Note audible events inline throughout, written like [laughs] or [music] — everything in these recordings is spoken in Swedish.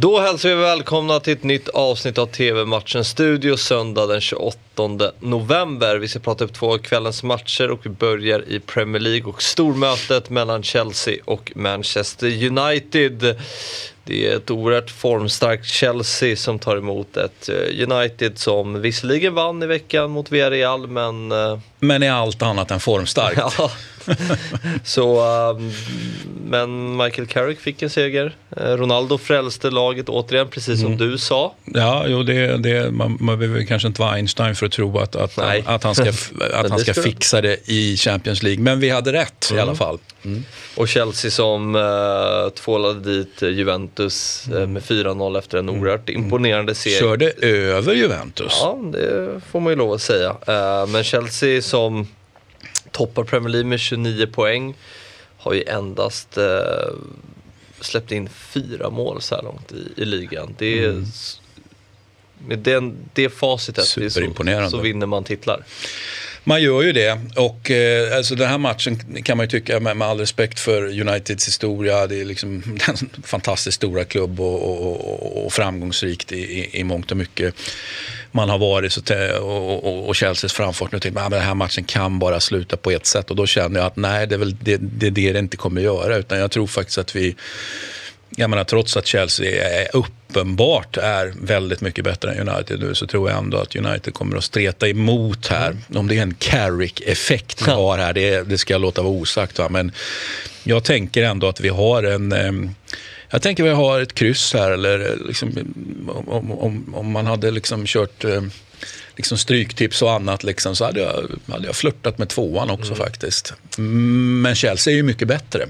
Då hälsar vi välkomna till ett nytt avsnitt av TV-matchen Studio söndag den 28 november. Vi ska prata upp två av kvällens matcher och vi börjar i Premier League och stormötet mellan Chelsea och Manchester United. Det är ett oerhört formstarkt Chelsea som tar emot ett eh, United som visserligen vann i veckan mot Villarreal men... eh, Men är allt annat än formstarkt. [laughs] Ja. [laughs] Så, um, men Michael Carrick fick en seger. Eh, Ronaldo frälste laget återigen, precis som du sa. Ja, jo, det, det, man, man behöver kanske inte vara Einstein för att tro att, att, Nej. att han ska, att han ska [laughs] fixa det i Champions League. Men vi hade rätt i alla fall. Och Chelsea som uh, tvålade dit eh, Juventus eh, med 4-0 efter en oerhört imponerande seger. Körde över Juventus. Ja, det får man ju lov att säga. Eh, men Chelsea som toppar Premier League med 29 poäng har ju endast eh, släppt in fyra mål så här långt i, i ligan. Det är, s- Med den, det facitet så, så vinner man titlar. Man gör ju det. Och eh, alltså den här matchen kan man ju tycka, med, med all respekt för Uniteds historia, det är liksom [laughs] en fantastiskt stora klubb och, och, och, och framgångsrikt i, i, i mångt och mycket. Man har varit så och, och, och Chelseas framfart nu tänkte man att den här matchen kan bara sluta på ett sätt och då känner jag att nej, det är väl det det, det, det inte kommer göra utan jag tror faktiskt att vi jag menar, trots att Chelsea är uppenbart är väldigt mycket bättre än United nu så tror jag ändå att United kommer att streta emot här. Om det är en Carrick-effekt vi har här, det, det ska jag låta vara osagt. Va? Men jag tänker ändå att vi har en... ehm, jag tänker vi har ett kryss här, eller liksom, om, om, om man hade liksom kört ehm, liksom stryktips och annat liksom, så hade jag, hade jag flörtat med tvåan också faktiskt. Mm, Men Chelsea är ju mycket bättre.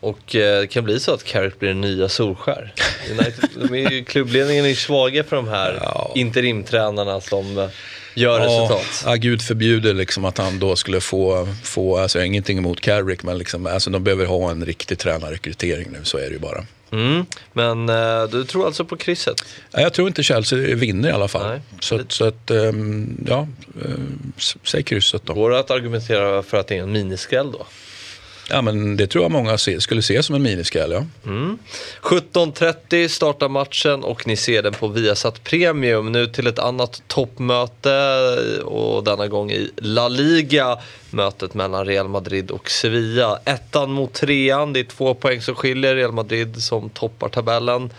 Och eh, det kan bli så att Carrick blir den nya Solskär. United, [laughs] klubbledningen är ju svaga för de här Ja. interimtränarna som eh, gör resultat. Ja, gud förbjuder liksom att han då skulle få, få alltså ingenting emot Carrick, men liksom, alltså de behöver ha en riktig tränarrekrytering nu, så är det ju bara. Mm. Men eh, du tror alltså på krysset? Ja, Jag tror inte Chelsea vinner i alla fall. Nej. Så, att- så att, ehm, ja, s- säg krysset då. Går det att argumentera för att det är en miniskräll då? Ja, men det tror jag många se, skulle se som en miniskräll, ja. Mm. 17.30 startar matchen och ni ser den på Viasat Premium. Nu till ett annat toppmöte och denna gång i La Liga. Mötet mellan Real Madrid och Sevilla. Ettan mot trean, det är två poäng som skiljer. Real Madrid som toppar tabellen.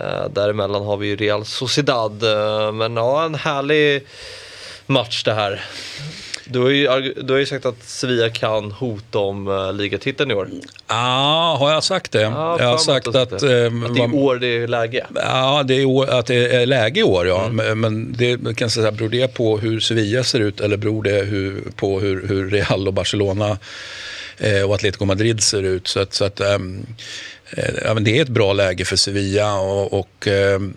Eh, däremellan har vi ju Real Sociedad. Eh, men ja, en härlig match det här. Du har ju, du har ju sagt att Sevilla kan hota om uh, ligatiteln i år. Ah, har jag sagt det? Ja, jag har sagt att, att... det, ehm, att det är i år det är läge. Ja, det är år, att det är läge i år, ja. Men- Men det kan säga, beror det på hur Sevilla ser ut eller beror det hur, på hur, hur Real och Barcelona eh, och Atletico Madrid ser ut? Så att, så att ehm, eh, ja, men det är ett bra läge för Sevilla och, och ehm,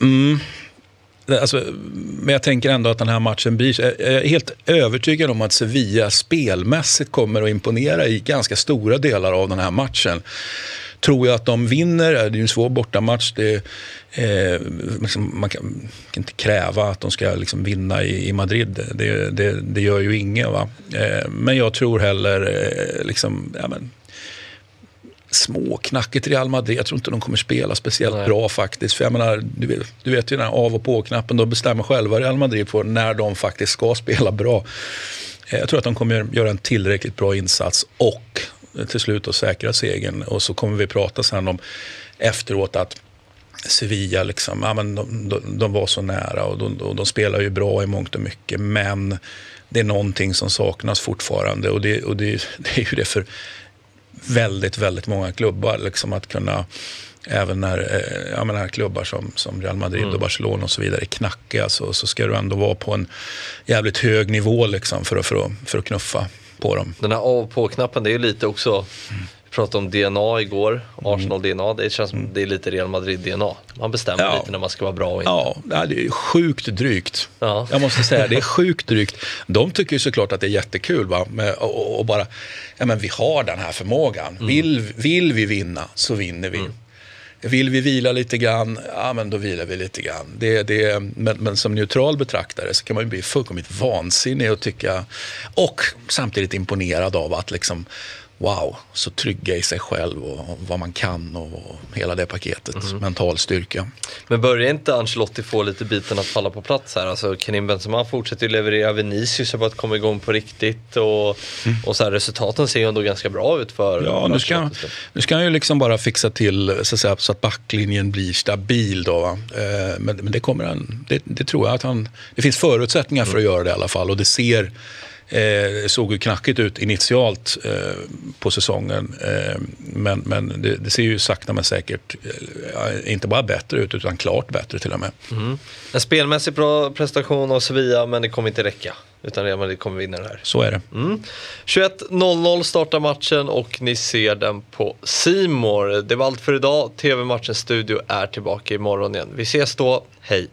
mm, Alltså, men jag tänker ändå att den här matchen blir... Jag är helt övertygad om att Sevilla spelmässigt kommer att imponera i ganska stora delar av den här matchen. Tror jag att de vinner, det är ju en svår bortamatch. Det, eh, liksom, man kan, kan inte kräva att de ska liksom vinna i, i Madrid. Det, det, det gör ju ingen. Va? Eh, men jag tror heller... Eh, liksom, ja, men, småknackigt Real Madrid. Jag tror inte de kommer spela speciellt Nej. bra faktiskt. För jag menar, du, vet, du vet ju den här av och på-knappen, de bestämmer själva Real Madrid på när de faktiskt ska spela bra. Eh, Jag tror att de kommer göra en tillräckligt bra insats och till slut att säkra segern. Och så kommer vi prata sen om efteråt att Sevilla, liksom, ja, men de, de, de var så nära och de, de spelar ju bra i mångt och mycket. Men det är någonting som saknas fortfarande och det, och det, det är ju det för väldigt, väldigt många klubbar. Liksom att kunna, även när eh, ja, men här klubbar som, som Real Madrid och Barcelona och så vidare är knackiga så, så ska du ändå vara på en jävligt hög nivå liksom, för, att, för, att, för att knuffa på dem. Den här av på-knappen, det är ju lite också, vi pratade om DNA igår, Arsenal-DNA, det känns som det är lite Real Madrid-DNA. Man bestämmer Ja. lite när man ska vara bra och inte. Ja, det är sjukt drygt. Ja. Jag måste säga, det är [laughs] sjukt drygt. De tycker ju såklart att det är jättekul. Va? Och, bara, ja men vi har den här förmågan. Vill, vill vi vinna så vinner vi. Vill vi vila lite grann, ja men då vilar vi lite grann. Det, det, men, men som neutral betraktare så kan man ju bli fullkomligt vansinnig och tycka, och samtidigt imponerad av att liksom wow, så trygga i sig själv och vad man kan och hela det paketet. Mm. Mental styrka. Men börjar inte Ancelotti få lite biten att falla på plats här? Alltså Karim Benzema fortsätter ju leverera, Vinicius har börjat komma igång på riktigt och, mm. och så här, resultaten ser ju ändå ganska bra ut för Ja, nu ska, nu ska han ju liksom bara fixa till så att, säga, så att backlinjen blir stabil då. Eh, men, men det kommer han, det, det, tror jag att han, det finns förutsättningar för att mm. göra det i alla fall och det ser Eh, såg ju knackigt ut initialt eh, på säsongen. Eh, men men det, det, ser ju sakta men säkert eh, inte bara bättre ut, utan klart bättre till och med. Mm. En spelmässig bra prestation av Sevilla, men det kommer inte räcka. Utan Real Madrid kommer vinna det här. Så är det. Mm. 21.00 startar matchen och ni ser den på Simor. Det var allt för idag. TV-matchens studio är tillbaka imorgon igen. Vi ses då. Hej!